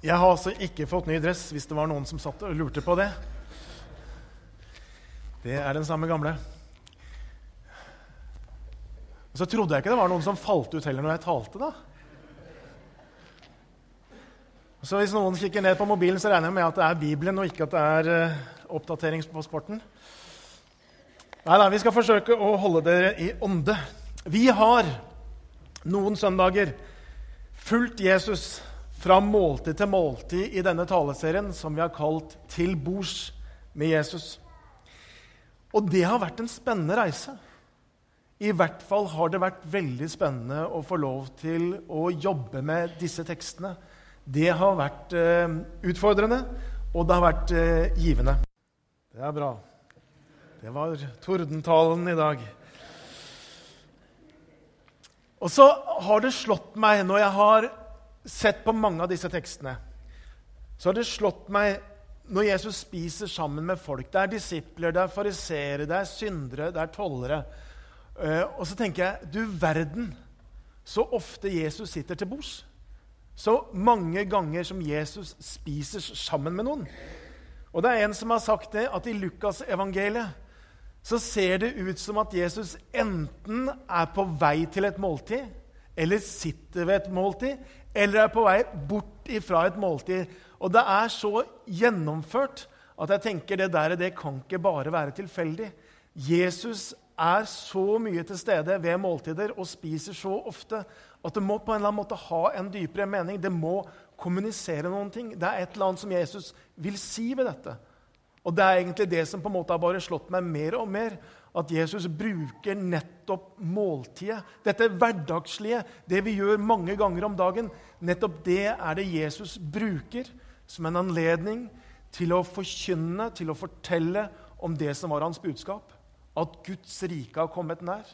Jeg har altså ikke fått ny dress, hvis det var noen som satt og lurte på det. Det er den samme gamle. Og så trodde jeg ikke det var noen som falt ut heller når jeg talte, da. Så hvis noen kikker ned på mobilen, så regner jeg med at det er Bibelen, og ikke at det er uh, oppdatering på sporten. Nei da, vi skal forsøke å holde dere i ånde. Vi har noen søndager fulgt Jesus fra måltid til måltid i denne taleserien som vi har kalt 'Til bords med Jesus'. Og det har vært en spennende reise. I hvert fall har det vært veldig spennende å få lov til å jobbe med disse tekstene. Det har vært eh, utfordrende, og det har vært eh, givende. Det er bra. Det var tordentalen i dag. Og så har det slått meg når jeg har sett på mange av disse tekstene, så har det slått meg når Jesus spiser sammen med folk Det er disipler, det er fariseere, det er syndere, det er tollere. Uh, og så tenker jeg du verden så ofte Jesus sitter til bords. Så mange ganger som Jesus spiser sammen med noen. Og det er en som har sagt det, at i Lukasevangeliet så ser det ut som at Jesus enten er på vei til et måltid, eller sitter ved et måltid, eller er på vei bort ifra et måltid. Og det er så gjennomført at jeg tenker det der det kan ikke bare være tilfeldig. Jesus er så mye til stede ved måltider og spiser så ofte at det må på en eller annen måte ha en dypere mening. Det må kommunisere noen ting. Det er et eller annet som Jesus vil si ved dette. Og det er egentlig det som på en måte har bare slått meg mer og mer at Jesus bruker nettopp måltidet. Dette hverdagslige, det vi gjør mange ganger om dagen. Nettopp det er det Jesus bruker som en anledning til å forkynne, til å fortelle om det som var hans budskap. At Guds rike har kommet nær.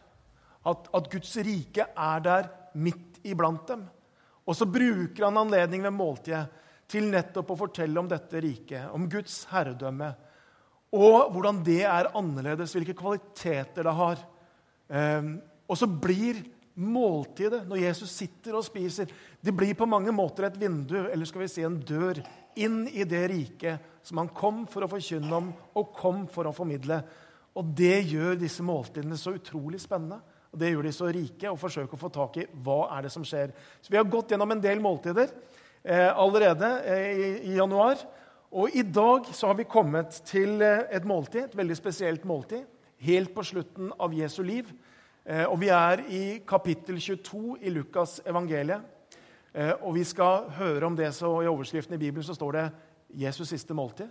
At, at Guds rike er der midt iblant dem. Og så bruker han anledningen ved måltidet til nettopp å fortelle om dette riket, om Guds herredømme og hvordan det er annerledes, hvilke kvaliteter det har. Um, og så blir måltidet, når Jesus sitter og spiser, det blir på mange måter et vindu, eller skal vi si en dør, inn i det riket som han kom for å forkynne om og kom for å formidle. Og det gjør disse måltidene så utrolig spennende. Og det gjør de så rike og forsøker å få tak i hva er det som skjer. Så Vi har gått gjennom en del måltider eh, allerede eh, i, i januar. Og I dag så har vi kommet til eh, et måltid, et veldig spesielt måltid, helt på slutten av Jesu liv. Eh, og Vi er i kapittel 22 i Lukas evangeliet. Eh, og Vi skal høre om det, så I overskriften i Bibelen så står det 'Jesus siste måltid'.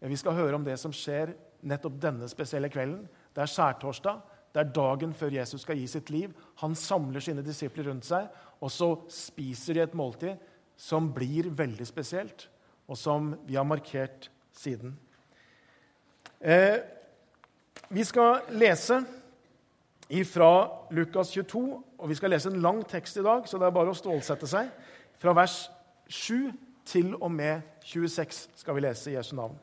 Vi skal høre om det som skjer nettopp denne spesielle kvelden. Det er skjærtorsdag. Det er dagen før Jesus skal gi sitt liv. Han samler sine disipler rundt seg, og så spiser de et måltid som blir veldig spesielt og som vi har markert siden. Eh, vi skal lese fra Lukas 22, og vi skal lese en lang tekst i dag, så det er bare å stålsette seg. Fra vers 7 til og med 26 skal vi lese Jesu navn.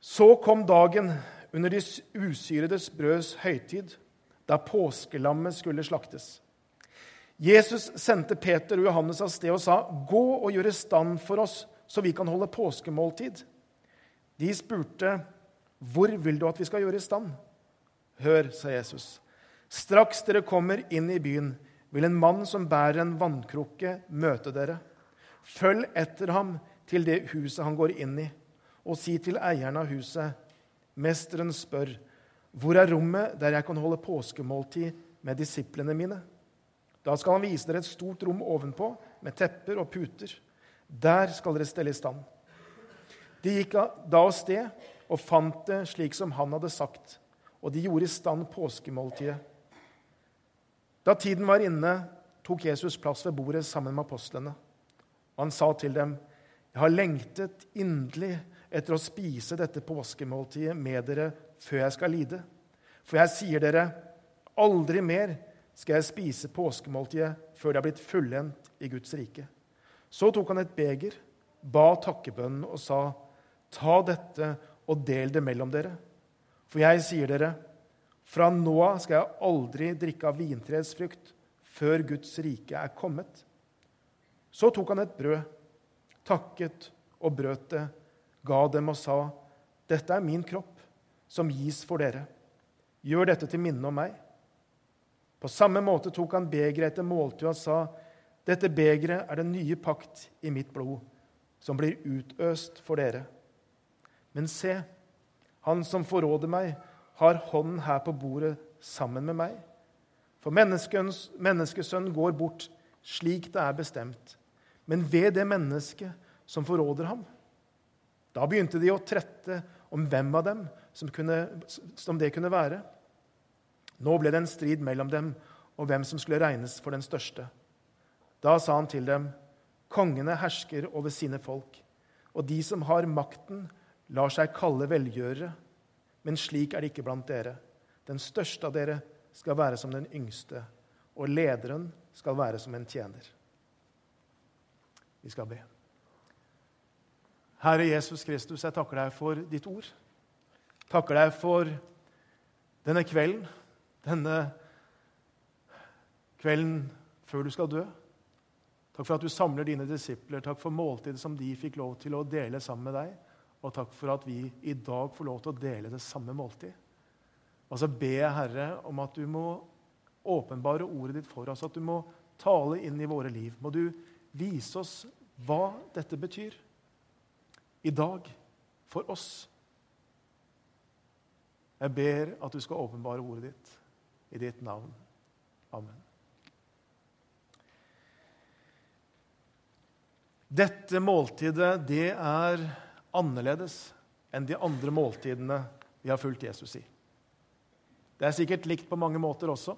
Så kom dagen under de usyredes brøds høytid, da påskelammet skulle slaktes. Jesus sendte Peter og Johannes av sted og sa, 'Gå og gjør i stand for oss, så vi kan holde påskemåltid.' De spurte, 'Hvor vil du at vi skal gjøre i stand?' 'Hør', sa Jesus. 'Straks dere kommer inn i byen, vil en mann som bærer en vannkrukke, møte dere.' 'Følg etter ham til det huset han går inn i, og si til eieren av huset:" 'Mesteren spør:" Hvor er rommet der jeg kan holde påskemåltid med disiplene mine? Da skal han vise dere et stort rom ovenpå, med tepper og puter. Der skal dere stelle i stand. De gikk da av sted og fant det slik som han hadde sagt, og de gjorde i stand påskemåltidet. Da tiden var inne, tok Jesus plass ved bordet sammen med apostlene. Og han sa til dem, 'Jeg har lengtet inderlig etter å spise dette påskemåltidet med dere før jeg skal lide.' For jeg sier dere, aldri mer skal jeg spise påskemåltidet før det er blitt fullendt i Guds rike. Så tok han et beger, ba takkebønnen og sa, Ta dette og del det mellom dere. For jeg sier dere, fra nå av skal jeg aldri drikke av vintreets frukt før Guds rike er kommet. Så tok han et brød, takket og brøt det, ga dem og sa, 'Dette er min kropp, som gis for dere. Gjør dette til minne om meg.' På samme måte tok han begeret etter måltidet og sa, 'Dette begeret er den nye pakt i mitt blod, som blir utøst for dere.' Men se, han som forråder meg, har hånden her på bordet sammen med meg. For menneskesønnen går bort slik det er bestemt men ved det mennesket som forråder ham. Da begynte de å trette om hvem av dem som, kunne, som, det kunne være. Nå ble det en strid mellom dem og hvem som skulle regnes for den største. Da sa han til dem, kongene hersker over sine folk, og de som har makten, lar seg kalle velgjørere. Men slik er det ikke blant dere. Den største av dere skal være som den yngste, og lederen skal være som en tjener. Vi skal be. Herre Jesus Kristus, jeg takker deg for ditt ord. Takker deg for denne kvelden, denne kvelden før du skal dø. Takk for at du samler dine disipler. Takk for måltidet som de fikk lov til å dele sammen med deg. Og takk for at vi i dag får lov til å dele det samme måltid. Og så ber jeg, Herre, om at du må åpenbare ordet ditt for oss, at du må tale inn i våre liv. Må du vise oss hva dette betyr i dag for oss. Jeg ber at du skal åpenbare ordet ditt i ditt navn. Amen. Dette måltidet det er annerledes enn de andre måltidene vi har fulgt Jesus i. Det er sikkert likt på mange måter også.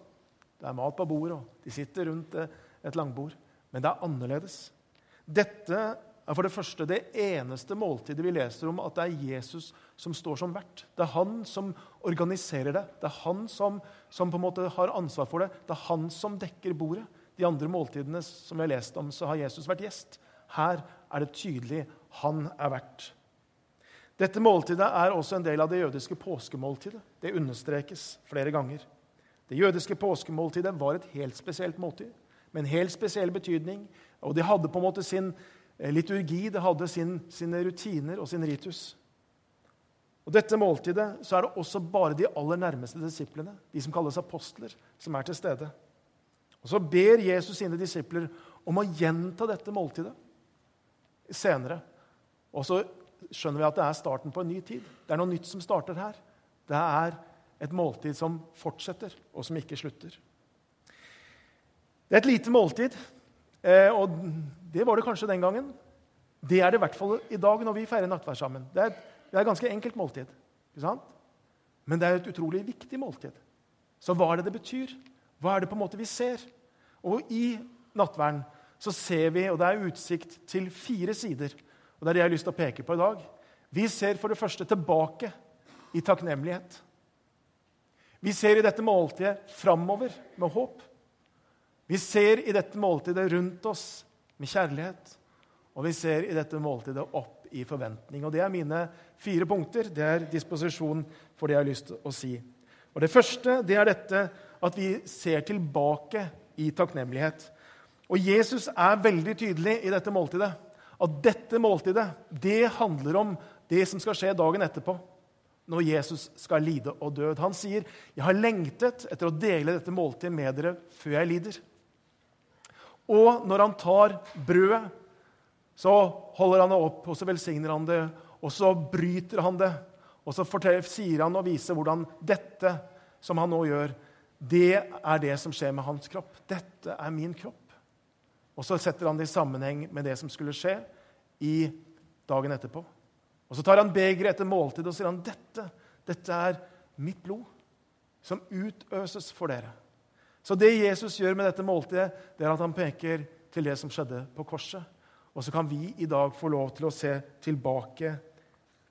Det er mat på bordet, og de sitter rundt et langbord. Men det er annerledes. Dette er for det første det eneste måltidet vi leser om at det er Jesus som står som vert. Det er han som organiserer det. Det er han som, som på en måte har ansvar for det. Det er han som dekker bordet. De andre måltidene som vi har lest om, så har Jesus vært gjest. Her er det tydelig han er vert. Dette måltidet er også en del av det jødiske påskemåltidet. Det understrekes flere ganger. Det jødiske påskemåltidet var et helt spesielt måltid med en helt spesiell betydning. Og de hadde på en måte sin liturgi, det hadde sin, sine rutiner og sin ritus. Og dette måltidet så er det også bare de aller nærmeste disiplene, de som kalles apostler, som er til stede. Og Så ber Jesus sine disipler om å gjenta dette måltidet senere. Og så skjønner vi at det er starten på en ny tid. Det er noe nytt som starter her. Det er et måltid som fortsetter, og som ikke slutter. Det er et lite måltid, eh, og det var det kanskje den gangen. Det er det i hvert fall i dag når vi feirer nattverd sammen. Det er, det er et ganske enkelt måltid. Men det er et utrolig viktig måltid. Så hva er det det betyr? Hva er det på en måte vi ser? Og i nattverden så ser vi, og det er utsikt til fire sider. Og det er det jeg har lyst til å peke på i dag. Vi ser for det første tilbake i takknemlighet. Vi ser i dette måltidet framover med håp. Vi ser i dette måltidet rundt oss med kjærlighet, og vi ser i dette måltidet opp i forventning. Og Det er mine fire punkter. Det er disposisjon for det jeg har lyst til å si. Og Det første det er dette at vi ser tilbake i takknemlighet. Og Jesus er veldig tydelig i dette måltidet. At dette måltidet det handler om det som skal skje dagen etterpå. Når Jesus skal lide og dø. Han sier, 'Jeg har lengtet etter å dele dette måltidet med dere før jeg lider'. Og når han tar brødet, så holder han det opp, og så velsigner han det, og så bryter han det. Og så sier han og viser hvordan dette som han nå gjør, det er det som skjer med hans kropp. Dette er min kropp. Og så setter han det i sammenheng med det som skulle skje i dagen etterpå. Og Så tar han begeret etter måltid og sier han, dette, dette er mitt blod, som utøses for dere. Så det Jesus gjør med dette måltidet, det er at han peker til det som skjedde på korset. Og så kan vi i dag få lov til å se tilbake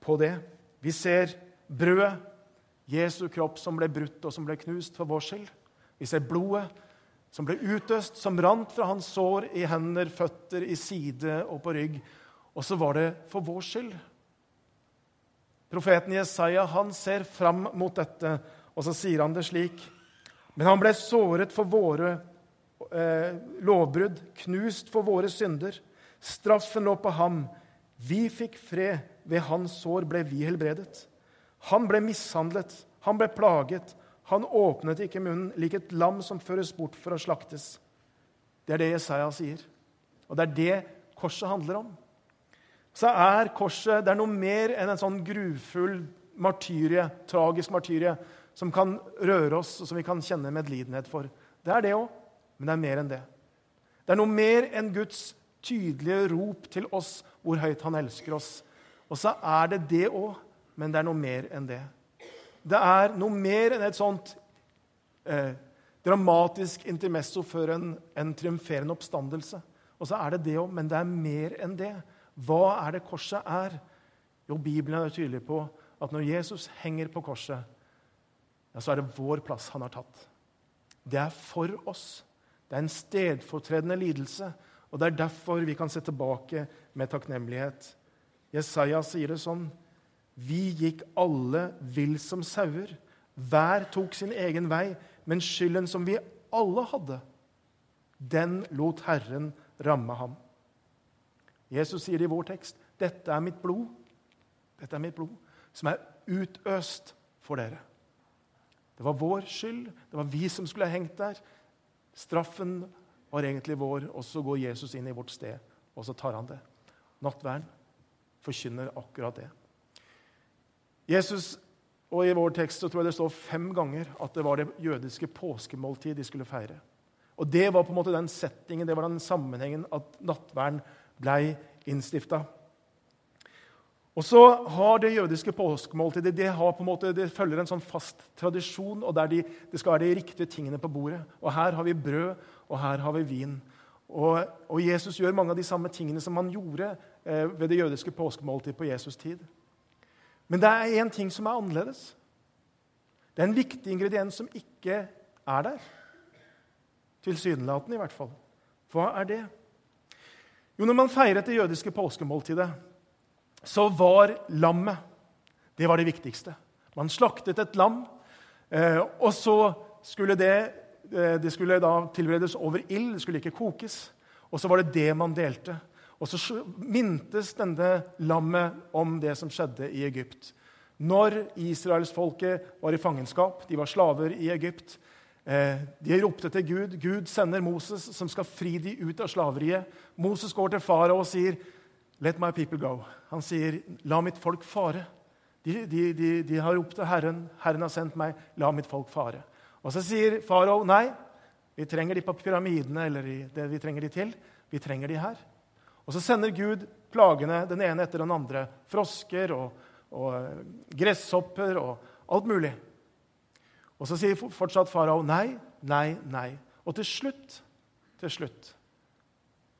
på det. Vi ser brødet, Jesu kropp som ble brutt og som ble knust for vår skyld. Vi ser blodet som ble utøst, som rant fra hans sår i hender, føtter, i side og på rygg. Og så var det for vår skyld. Profeten Jesaja han ser fram mot dette, og så sier han det slik men han ble såret for våre eh, lovbrudd, knust for våre synder. Straffen lå på ham. Vi fikk fred. Ved hans sår ble vi helbredet. Han ble mishandlet, han ble plaget. Han åpnet ikke munnen, lik et lam som føres bort for å slaktes. Det er det Jesaja sier. Og det er det korset handler om. Så er korset det er noe mer enn en sånn grufull martyrie, tragisk martyrie som kan røre oss, og som vi kan kjenne medlidenhet for. Det er det òg, men det er mer enn det. Det er noe mer enn Guds tydelige rop til oss hvor høyt han elsker oss. Og så er det det òg, men det er noe mer enn det. Det er noe mer enn et sånt eh, dramatisk intermesso før en, en triumferende oppstandelse. Og så er det det òg, men det er mer enn det. Hva er det korset er? Jo, Bibelen er tydelig på at når Jesus henger på korset, ja, så er det vår plass han har tatt. Det er for oss. Det er en stedfortredende lidelse. Og Det er derfor vi kan se tilbake med takknemlighet. Jesaja sier det sånn Vi gikk alle vill som sauer. Hver tok sin egen vei, men skylden som vi alle hadde, den lot Herren ramme ham. Jesus sier i vår tekst, 'Dette er mitt blod', dette er mitt blod, som er utøst for dere. Det var vår skyld. Det var vi som skulle ha hengt der. Straffen var egentlig vår, og så går Jesus inn i vårt sted, og så tar han det. Nattverden forkynner akkurat det. Jesus, og I vår tekst så tror jeg det står fem ganger at det var det jødiske påskemåltid de skulle feire. Og Det var på en måte den settingen, det var den sammenhengen at nattverden ble innstifta. Og så har Det jødiske påskemåltidet det, har på en måte, det følger en sånn fast tradisjon, og de, det skal være de riktige tingene på bordet. Og Her har vi brød, og her har vi vin. Og, og Jesus gjør mange av de samme tingene som han gjorde eh, ved det jødiske påskemåltidet på Jesus' tid. Men det er én ting som er annerledes. Det er en viktig ingrediens som ikke er der. Tilsynelatende, i hvert fall. Hva er det? Jo, Når man feiret det jødiske påskemåltidet, så var lammet det var det viktigste. Man slaktet et lam, eh, og så skulle det, eh, det skulle da tilberedes over ild. Det skulle ikke kokes. Og så var det det man delte. Og så mintes denne lammet om det som skjedde i Egypt. Når israelsfolket var i fangenskap, de var slaver i Egypt, eh, de ropte til Gud. Gud sender Moses, som skal fri de ut av slaveriet. Moses går til farao og sier, 'Let my people go'. Han sier, 'La mitt folk fare'. De, de, de, de har ropt til Herren. 'Herren har sendt meg. La mitt folk fare'. Og så sier farao, 'Nei, vi trenger de på pyramidene eller det vi trenger de til. Vi trenger de her.' Og så sender Gud plagene den ene etter den andre. Frosker og, og eh, gresshopper og alt mulig. Og så sier fortsatt farao nei, nei, nei. Og til slutt, til slutt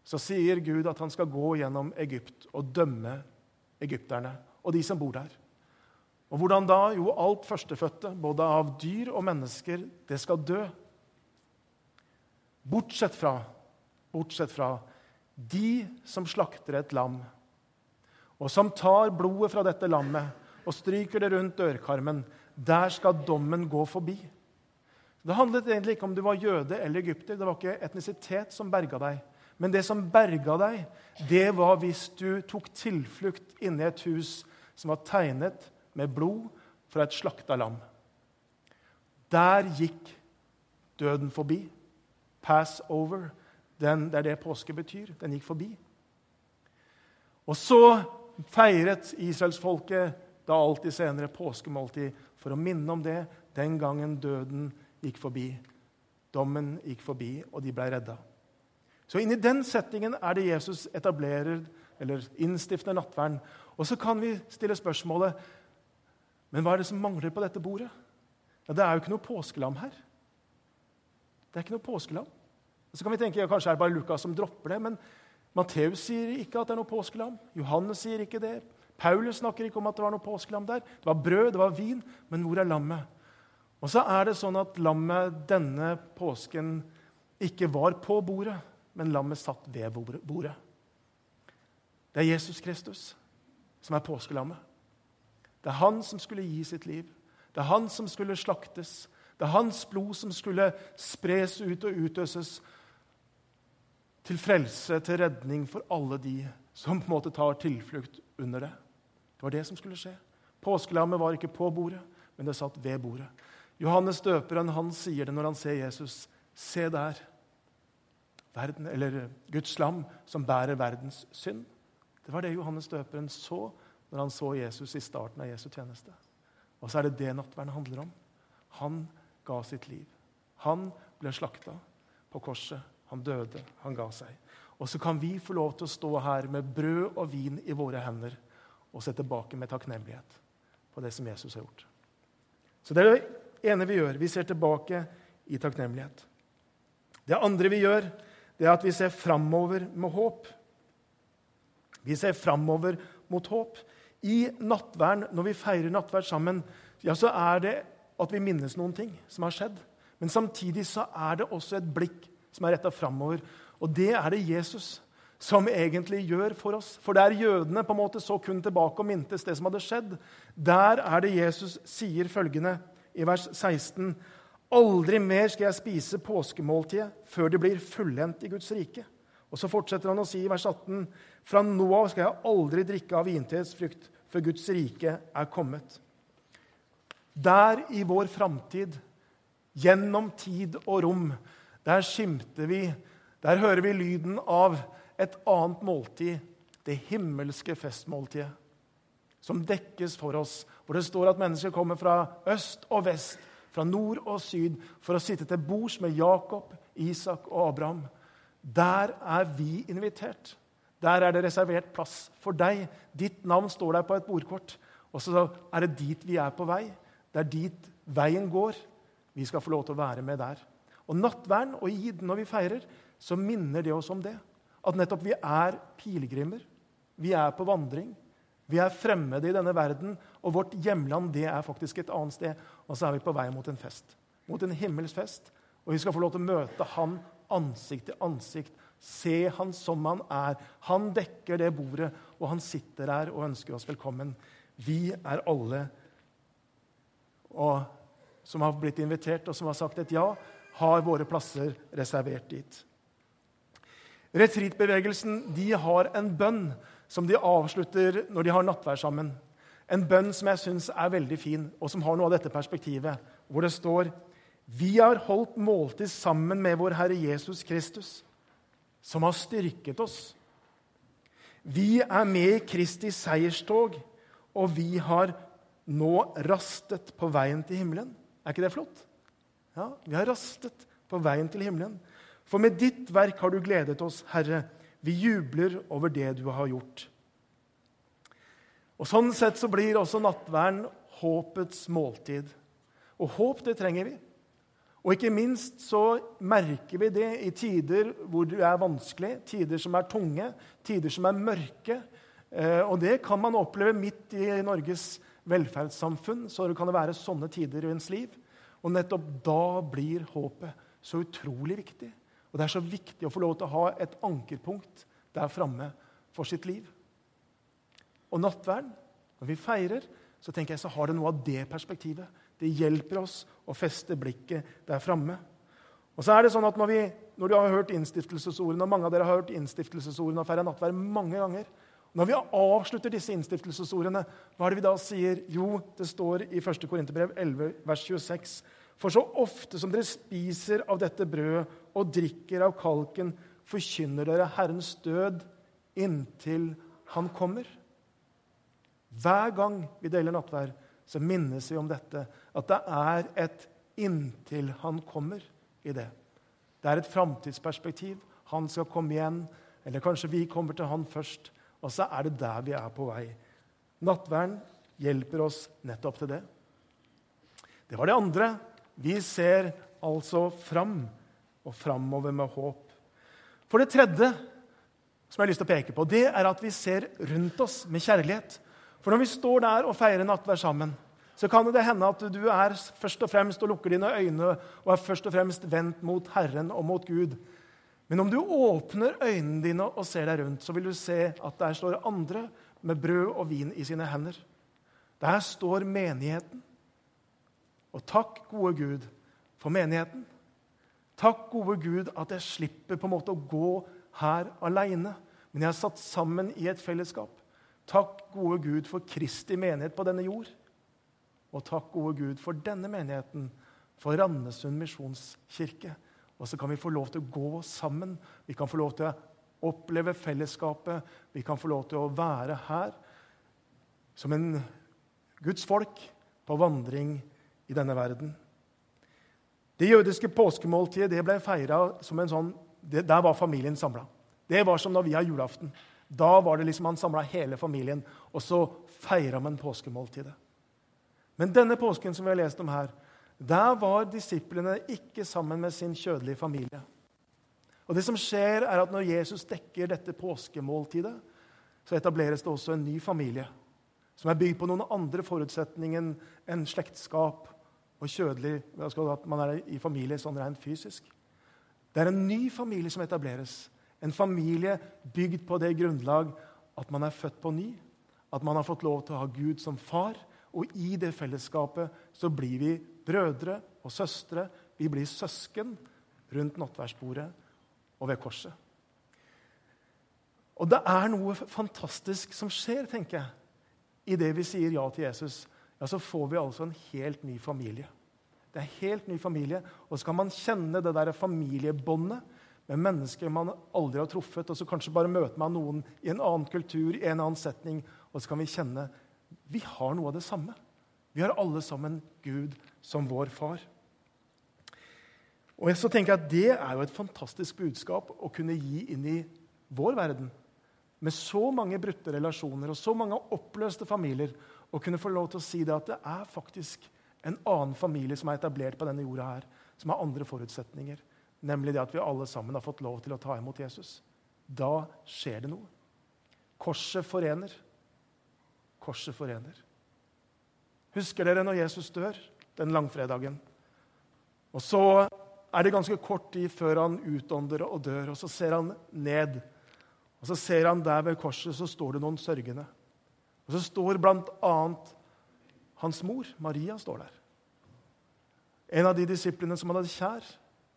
så sier Gud at han skal gå gjennom Egypt og dømme egypterne og de som bor der. Og hvordan da? Jo, alt førstefødte, både av dyr og mennesker, det skal dø. Bortsett fra, bortsett fra de som slakter et lam, og som tar blodet fra dette lammet og stryker det rundt dørkarmen. Der skal dommen gå forbi. Det handlet egentlig ikke om du var jøde eller egypter. Det var ikke etnisitet som berga deg. Men det som berga deg, det var hvis du tok tilflukt inni et hus som var tegnet med blod fra et slakta lam. Der gikk døden forbi. Pass over. Den, det er det påske betyr. Den gikk forbi. Og så feiret israelsfolket da alltid senere påskemåltid for å minne om det den gangen døden gikk forbi. Dommen gikk forbi, og de ble redda. Så inni den settingen er det Jesus etablerer eller innstifter nattverden. Og så kan vi stille spørsmålet men hva er det som mangler på dette bordet? Ja, Det er jo ikke noe påskelam her. Det er ikke noe påskelam. Og så kan vi tenke ja, Kanskje er det bare Lukas som dropper det. Men Matteus sier ikke at det er noe påskelam. Johannes sier ikke det. Paulus snakker ikke om at det var noe påskelam der. Det var brød, det var vin. Men hvor er lammet? Og så er det sånn at lammet denne påsken ikke var på bordet men lammet satt ved bordet. Det er Jesus Kristus som er påskelammet. Det er han som skulle gi sitt liv. Det er han som skulle slaktes. Det er hans blod som skulle spres ut og utøses. til frelse, til redning for alle de som på en måte tar tilflukt under det. Det var det som skulle skje. Påskelammet var ikke på bordet, men det satt ved bordet. Johannes døperen han sier det når han ser Jesus. Se der, verden, eller Guds lam som bærer verdens synd. Det var det Johannes døperen så når han så Jesus i starten av Jesu tjeneste. Og så er det det nattverden handler om. Han ga sitt liv. Han ble slakta på korset. Han døde, han ga seg. Og så kan vi få lov til å stå her med brød og vin i våre hender og se tilbake med takknemlighet på det som Jesus har gjort. Så det er det ene vi gjør. Vi ser tilbake i takknemlighet. Det andre vi gjør, det er at vi ser framover med håp. Vi ser framover mot håp. I nattverden, når vi feirer nattverd sammen, ja, så er det at vi minnes noen ting som har skjedd. Men samtidig så er det også et blikk som er retta framover. Og det er det Jesus som egentlig gjør for oss. For der jødene på en måte så kun tilbake og mintes det som hadde skjedd, der er det Jesus sier følgende i vers 16.: Aldri mer skal jeg spise påskemåltidet før det blir fullendt i Guds rike. Og så fortsetter han å si i vers 18.: Fra nå av skal jeg aldri drikke av vintedets før Guds rike er kommet. Der i vår framtid, gjennom tid og rom, der skimter vi, der hører vi lyden av et annet måltid, det himmelske festmåltidet, som dekkes for oss, hvor det står at mennesker kommer fra øst og vest, fra nord og syd, for å sitte til bords med Jakob, Isak og Abraham. Der er vi invitert. Der er det reservert plass for deg. Ditt navn står der på et bordkort. Og så er det dit vi er på vei. Det er dit veien går. Vi skal få lov til å være med der. Og nattverden og id, når vi feirer, så minner det oss om det. At nettopp vi er pilegrimer. Vi er på vandring. Vi er fremmede i denne verden, og vårt hjemland det er faktisk et annet sted. Og så er vi på vei mot en fest. Mot en himmelsk fest. Og vi skal få lov til å møte Han ansikt til ansikt. Se Han som Han er. Han dekker det bordet, og han sitter der og ønsker oss velkommen. Vi er alle og som har blitt invitert, og som har sagt et ja, har våre plasser reservert dit. Retreatbevegelsen de har en bønn som de avslutter når de har nattvær sammen. En bønn som jeg syns er veldig fin, og som har noe av dette perspektivet. Hvor det står Vi har holdt måltid sammen med vår Herre Jesus Kristus, som har styrket oss. Vi er med i Kristi seierstog, og vi har nå rastet på veien til himmelen. Er ikke det flott? Ja, Vi har rastet på veien til himmelen. For med ditt verk har du gledet oss, Herre. Vi jubler over det du har gjort. Og Sånn sett så blir også nattverden håpets måltid. Og håp, det trenger vi. Og ikke minst så merker vi det i tider hvor det er vanskelig, tider som er tunge, tider som er mørke. Eh, og det kan man oppleve midt i Norges velferdssamfunn, så det kan være sånne tider i ens liv. Og nettopp da blir håpet så utrolig viktig. Og det er så viktig å få lov til å ha et ankerpunkt der framme for sitt liv. Og nattverden, når vi feirer, så tenker jeg så har det noe av det perspektivet. Det hjelper oss å feste blikket der framme. Og så er det sånn at når, vi, når du har hørt innstiftelsesordene, og mange av dere har hørt innstiftelsesordene og feira nattverd mange ganger, når vi avslutter disse innstiftelsesordene, hva er det vi da sier? Jo, det står i 1. Korinterbrev 11, vers 26. For så ofte som dere spiser av dette brødet og drikker av kalken, forkynner dere Herrens død inntil Han kommer. Hver gang vi deler nattvær, så minnes vi om dette. At det er et 'inntil Han kommer' i det. Det er et framtidsperspektiv. Han skal komme igjen. Eller kanskje vi kommer til han først. Og så er det der vi er på vei. Nattverden hjelper oss nettopp til det. Det var det andre. Vi ser altså fram, og framover med håp. For det tredje som jeg har lyst til å peke på, det er at vi ser rundt oss med kjærlighet. For når vi står der og feirer nattverd sammen, så kan det hende at du er først og fremst og lukker dine øyne og er først og fremst vendt mot Herren og mot Gud. Men om du åpner øynene dine og ser deg rundt, så vil du se at der står andre med brød og vin i sine hender. Der står menigheten. Og takk, gode Gud, for menigheten. Takk, gode Gud, at jeg slipper på en måte å gå her aleine, men jeg er satt sammen i et fellesskap. Takk, gode Gud, for Kristi menighet på denne jord. Og takk, gode Gud, for denne menigheten, for Randesund misjonskirke. Og så kan vi få lov til å gå sammen. Vi kan få lov til å oppleve fellesskapet. Vi kan få lov til å være her som en Guds folk på vandring i denne verden. Det jødiske påskemåltidet det ble feira som en sånn det, Der var familien samla. Det var som når vi har julaften. Da var det liksom Han samla hele familien, og så feira man påskemåltidet. Men denne påsken som vi har lest om her, der var disiplene ikke sammen med sin kjødelige familie. Og det som skjer er at Når Jesus dekker dette påskemåltidet, så etableres det også en ny familie som er bygd på noen andre forutsetninger enn slektskap og kjødelig at man er i familie sånn rent fysisk. Det er en ny familie som etableres. En familie bygd på det grunnlag at man er født på ny, at man har fått lov til å ha Gud som far. Og i det fellesskapet så blir vi brødre og søstre. Vi blir søsken rundt nattverdsbordet og ved korset. Og det er noe fantastisk som skjer, tenker jeg. i det vi sier ja til Jesus, ja, så får vi altså en helt ny familie. Det er en helt ny familie, Og så kan man kjenne det der familiebåndet med mennesker man aldri har truffet, og så kanskje bare møte man noen i en annen kultur, i en annen setning, og så kan vi kjenne vi har noe av det samme. Vi har alle sammen Gud som vår far. Og så tenker jeg at Det er jo et fantastisk budskap å kunne gi inn i vår verden med så mange brutte relasjoner og så mange oppløste familier, å kunne få lov til å si det at det er faktisk en annen familie som er etablert på denne jorda her, som har andre forutsetninger, nemlig det at vi alle sammen har fått lov til å ta imot Jesus. Da skjer det noe. Korset forener. Korset forener. Husker dere når Jesus dør den langfredagen? Og så er det ganske kort tid før han utånder og dør, og så ser han ned og Så ser han der ved korset så står det noen sørgende. Og så står bl.a. hans mor, Maria, står der. En av de disiplene som han hadde kjær,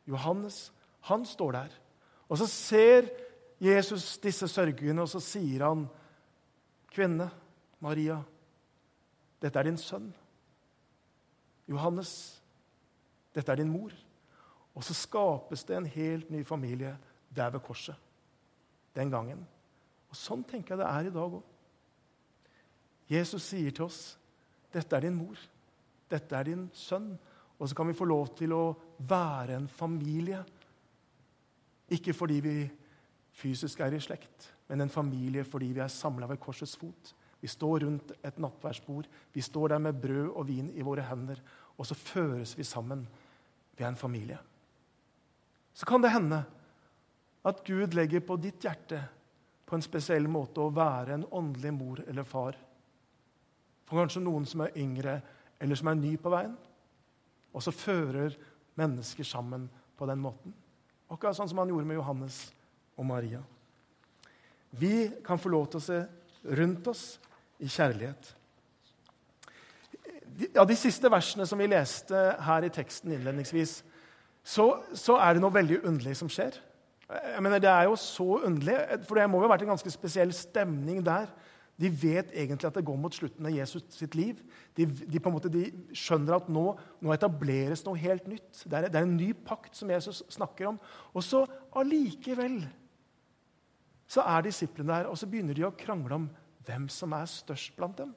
Johannes, han står der. Og så ser Jesus disse sørgende, og så sier han, 'Kvinne, Maria, dette er din sønn.' 'Johannes, dette er din mor.' Og så skapes det en helt ny familie der ved korset den gangen. Og Sånn tenker jeg det er i dag òg. Jesus sier til oss, 'Dette er din mor. Dette er din sønn.' Og så kan vi få lov til å være en familie. Ikke fordi vi fysisk er i slekt, men en familie fordi vi er samla ved korsets fot. Vi står rundt et nattverdsbord. Vi står der med brød og vin i våre hender, og så føres vi sammen. Vi er en familie. Så kan det hende at Gud legger på ditt hjerte på en spesiell måte å være en åndelig mor eller far. For kanskje noen som er yngre, eller som er ny på veien. Og så fører mennesker sammen på den måten. Akkurat sånn som han gjorde med Johannes og Maria. Vi kan få lov til å se rundt oss i kjærlighet. Av de siste versene som vi leste her i teksten innledningsvis, så, så er det noe veldig underlig som skjer. Jeg mener, Det er jo så underlig, for det må jo ha vært en ganske spesiell stemning der. De vet egentlig at det går mot slutten av Jesus sitt liv. De, de, måte, de skjønner at nå, nå, etableres noe helt nytt. Det er, det er, en ny pakt som Jesus snakker om. Og så allikevel så er disiplene der, og så begynner de å krangle om hvem som er størst blant dem.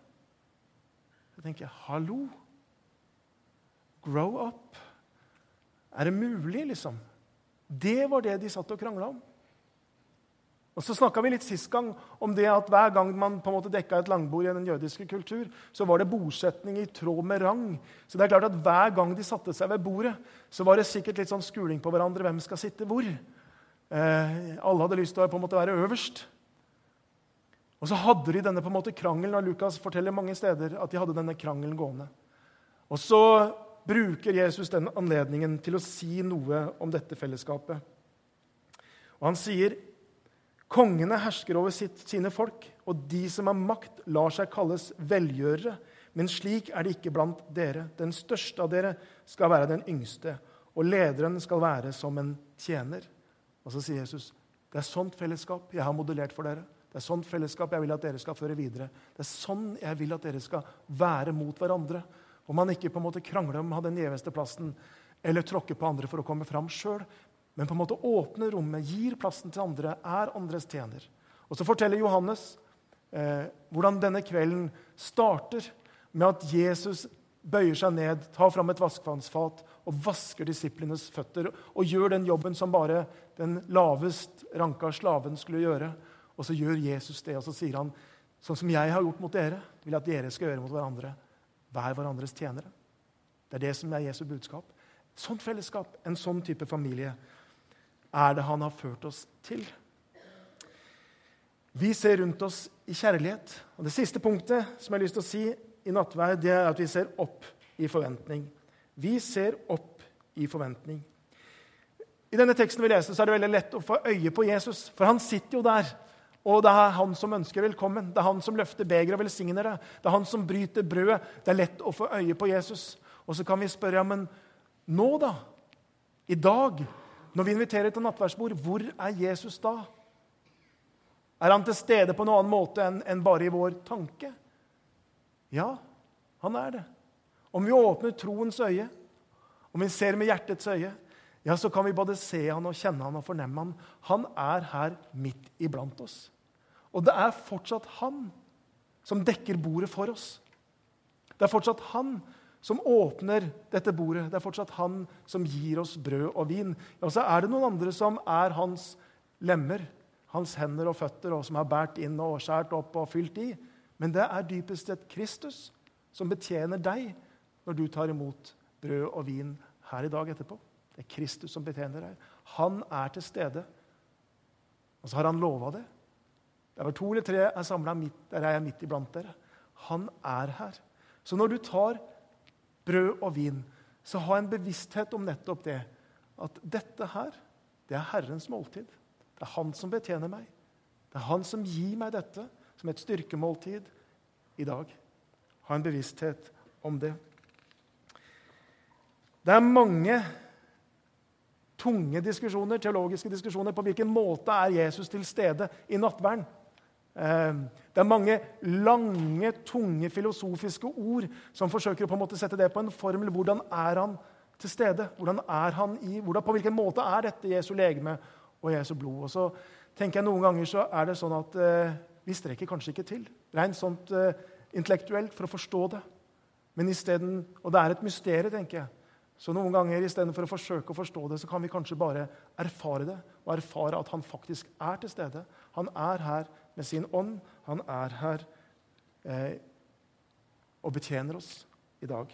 Jeg tenker, hallo? Grow up. Er det mulig, liksom? Det var det de satt og krangla om. Og så snakka vi litt sist gang om det at hver gang man på en måte dekka et langbord i den jødiske kultur, så var det bosetning i tråd med rang. Så det er klart at Hver gang de satte seg ved bordet, så var det sikkert litt sånn skuling på hverandre. Hvem skal sitte hvor? Eh, alle hadde lyst til å på en måte være øverst. Og så hadde de denne på en måte krangelen, og Lukas forteller mange steder at de hadde denne krangelen gående. Og så bruker Jesus den anledningen til å si noe om dette fellesskapet. Og Han sier kongene hersker over sitt, sine folk, og de som har makt, lar seg kalles velgjørere. Men slik er det ikke blant dere. Den største av dere skal være den yngste, og lederen skal være som en tjener. Og så sier Jesus, Det er sånt fellesskap jeg har modellert for dere. Det er sånt fellesskap jeg vil at dere skal føre videre. Det er sånn jeg vil at dere skal være mot hverandre. Om man ikke på en måte krangler om å ha den gjeveste plassen eller tråkker på andre for å komme fram sjøl, men på en måte åpner rommet, gir plassen til andre, er andres tjener. Og så forteller Johannes eh, hvordan denne kvelden starter med at Jesus bøyer seg ned, tar fram et vaskevannsfat og vasker disiplenes føtter. Og gjør den jobben som bare den lavest ranka slaven skulle gjøre. Og så gjør Jesus det, og så sier han sånn som jeg har gjort mot dere, vil jeg at dere skal gjøre mot hverandre. Vær hverandres tjenere. Det er det som er Jesu budskap. Sånt fellesskap, en sånn type familie, er det han har ført oss til. Vi ser rundt oss i kjærlighet. Og Det siste punktet som jeg har lyst til å si i nattverd, det er at vi ser opp i forventning. Vi ser opp i forventning. I denne teksten vi leser, så er det veldig lett å få øye på Jesus, for han sitter jo der. Og det er han som ønsker velkommen. Det er han som løfter begeret og velsigner det. Det er han som bryter brødet. Det er lett å få øye på Jesus. Og så kan vi spørre ja, men nå, da? I dag, når vi inviterer til nattverdsbord, hvor er Jesus da? Er han til stede på en annen måte enn, bare i vår tanke? Ja, han er det. Om vi åpner troens øye, om vi ser med hjertets øye, ja, så kan vi både se han og kjenne han og fornemme han. Han er her midt iblant oss. Og det er fortsatt han som dekker bordet for oss. Det er fortsatt han som åpner dette bordet. Det er fortsatt han som gir oss brød og vin. Og så er det noen andre som er hans lemmer, hans hender og føtter, og som har båret inn og skåret opp og fylt i. Men det er dypest sett Kristus som betjener deg når du tar imot brød og vin her i dag etterpå. Det er Kristus som betjener deg. Han er til stede. Og så har han lova det. Der hvor to eller tre er samla, der er jeg midt iblant dere. Han er her. Så når du tar brød og vin, så ha en bevissthet om nettopp det. At dette her, det er Herrens måltid. Det er han som betjener meg. Det er han som gir meg dette som et styrkemåltid i dag. Ha en bevissthet om det. Det er mange tunge diskusjoner, teologiske diskusjoner på hvilken måte er Jesus til stede i nattverden. Eh, det er mange lange, tunge filosofiske ord som forsøker å på en måte sette det på en formel. Hvordan er han til stede? Hvordan er han i, hvordan, på hvilken måte er dette Jesu legeme og Jesu blod? Og så tenker jeg Noen ganger så er det sånn at eh, vi strekker kanskje ikke til rent sånt eh, intellektuelt for å forstå det. Men isteden, Og det er et mysterium, tenker jeg. Så noen ganger istedenfor å forsøke å forstå det, så kan vi kanskje bare erfare det og erfare at han faktisk er til stede. Han er her med sin ånd. Han er her eh, og betjener oss i dag.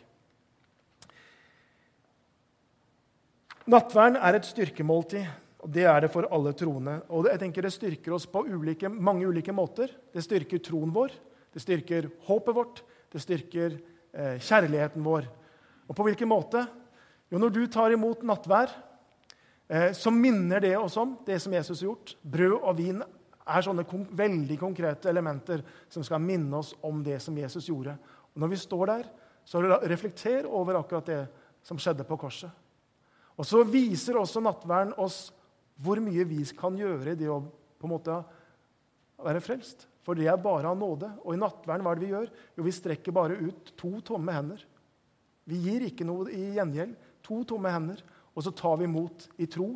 Nattverden er et styrkemåltid og Det er det for alle troende. Og jeg tenker Det styrker oss på ulike, mange ulike måter. Det styrker troen vår, det styrker håpet vårt, det styrker eh, kjærligheten vår. Og på hvilken måte? Jo, når du tar imot nattvær, eh, så minner det oss om det som Jesus har gjort. Brød og vin er sånne veldig konkrete elementer som skal minne oss om det som Jesus gjorde. Og Når vi står der, så reflekter over akkurat det som skjedde på korset. Og så viser også nattverden oss hvor mye vi kan gjøre i det å på en måte være frelst. For det er bare av nåde. Og i nattverden, hva er det vi gjør? Jo, vi strekker bare ut to tomme hender. Vi gir ikke noe i gjengjeld. To tomme hender. Og så tar vi imot i tro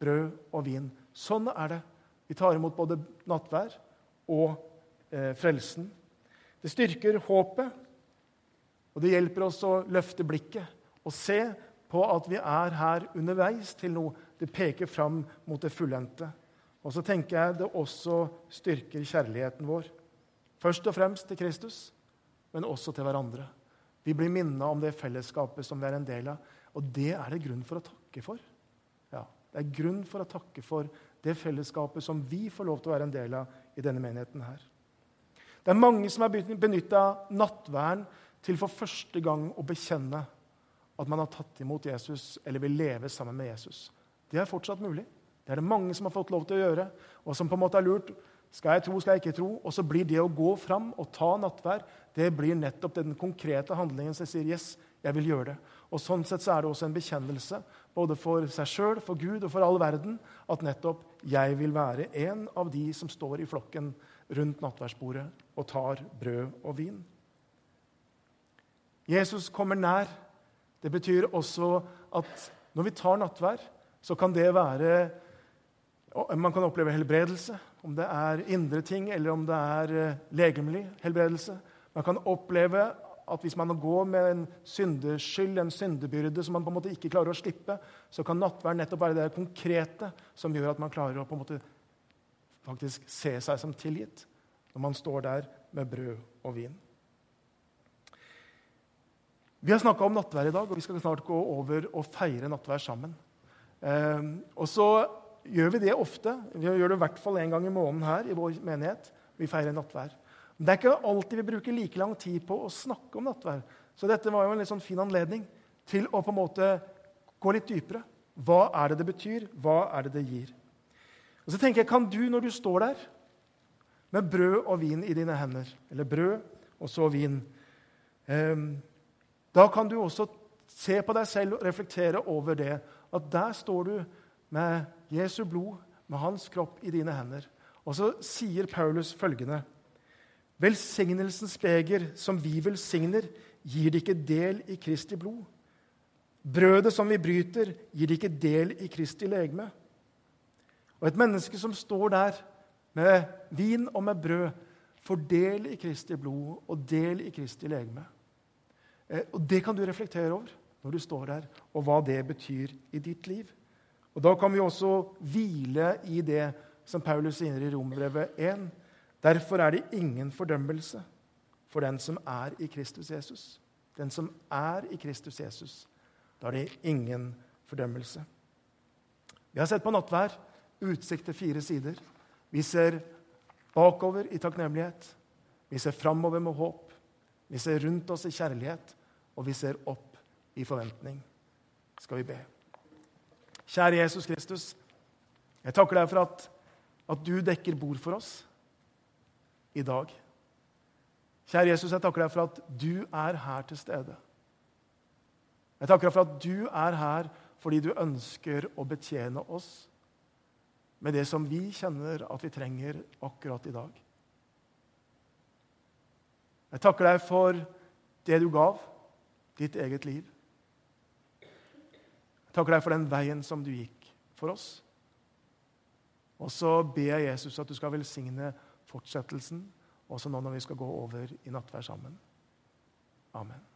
brød og vin. Sånn er det. Vi tar imot både nattvær og eh, frelsen. Det styrker håpet, og det hjelper oss å løfte blikket og se på at vi er her underveis til noe det peker fram mot det fullendte. Og så tenker jeg det også styrker kjærligheten vår. Først og fremst til Kristus, men også til hverandre. Vi blir minnet om det fellesskapet som vi er en del av. Og det er det grunn for å takke for. Ja, Det er grunn for å takke for det fellesskapet som vi får lov til å være en del av i denne menigheten her. Det er mange som har benytta nattverden til for første gang å bekjenne at man har tatt imot Jesus eller vil leve sammen med Jesus. Det er fortsatt mulig. Det er det mange som har fått lov til å gjøre, og som på en måte har lurt skal jeg tro, skal jeg ikke tro? Og så blir det å gå fram og ta nattvær det blir nettopp den konkrete handlingen som sier yes, Jeg vil gjøre det. Og Sånn sett så er det også en bekjennelse, både for seg sjøl, for Gud og for all verden, at nettopp jeg vil være en av de som står i flokken rundt nattverdsbordet og tar brød og vin. Jesus kommer nær. Det betyr også at når vi tar nattvær, så kan det være Man kan oppleve helbredelse, om det er indre ting eller om det er eh, legemlig helbredelse. Man kan oppleve at hvis man går med en syndeskyld, en syndebyrde som man på en måte ikke klarer å slippe, så kan nattverd nettopp være det konkrete som gjør at man klarer å på en måte faktisk se seg som tilgitt når man står der med brød og vin. Vi har snakka om nattvær i dag, og vi skal snart gå over og feire nattvær sammen. Eh, og så gjør vi det ofte. Vi gjør det i hvert fall én gang i måneden her i vår menighet. Vi feirer nattvær. Men det er ikke alltid vi bruker like lang tid på å snakke om nattvær. Så dette var jo en litt sånn fin anledning til å på en måte gå litt dypere. Hva er det det betyr? Hva er det det gir? Og så tenker jeg, Kan du, når du står der med brød og vin i dine hender, eller brød og så vin eh, Da kan du også se på deg selv og reflektere over det. At der står du med Jesu blod, med hans kropp, i dine hender. Og så sier Paulus følgende.: Velsignelsens beger som vi velsigner, gir det ikke del i Kristi blod. Brødet som vi bryter, gir det ikke del i Kristi legeme. Og et menneske som står der med vin og med brød, får del i Kristi blod og del i Kristi legeme. Eh, og Det kan du reflektere over når du står der, og hva det betyr i ditt liv. Og Da kan vi også hvile i det som Paulus sier i Rombrevet 1. Derfor er det ingen fordømmelse for den som er i Kristus Jesus. Den som er i Kristus Jesus. Da er det ingen fordømmelse. Vi har sett på nattvær utsikt til fire sider. Vi ser bakover i takknemlighet. Vi ser framover med håp. Vi ser rundt oss i kjærlighet, og vi ser opp i forventning. Skal vi be. Kjære Jesus Kristus, jeg takker deg for at, at du dekker bord for oss i dag. Kjære Jesus, jeg takker deg for at du er her til stede. Jeg takker deg for at du er her fordi du ønsker å betjene oss med det som vi kjenner at vi trenger akkurat i dag. Jeg takker deg for det du gav, ditt eget liv. Jeg takker deg for den veien som du gikk for oss. Og så ber jeg Jesus at du skal velsigne fortsettelsen, også nå når vi skal gå over i nattvær sammen. Amen.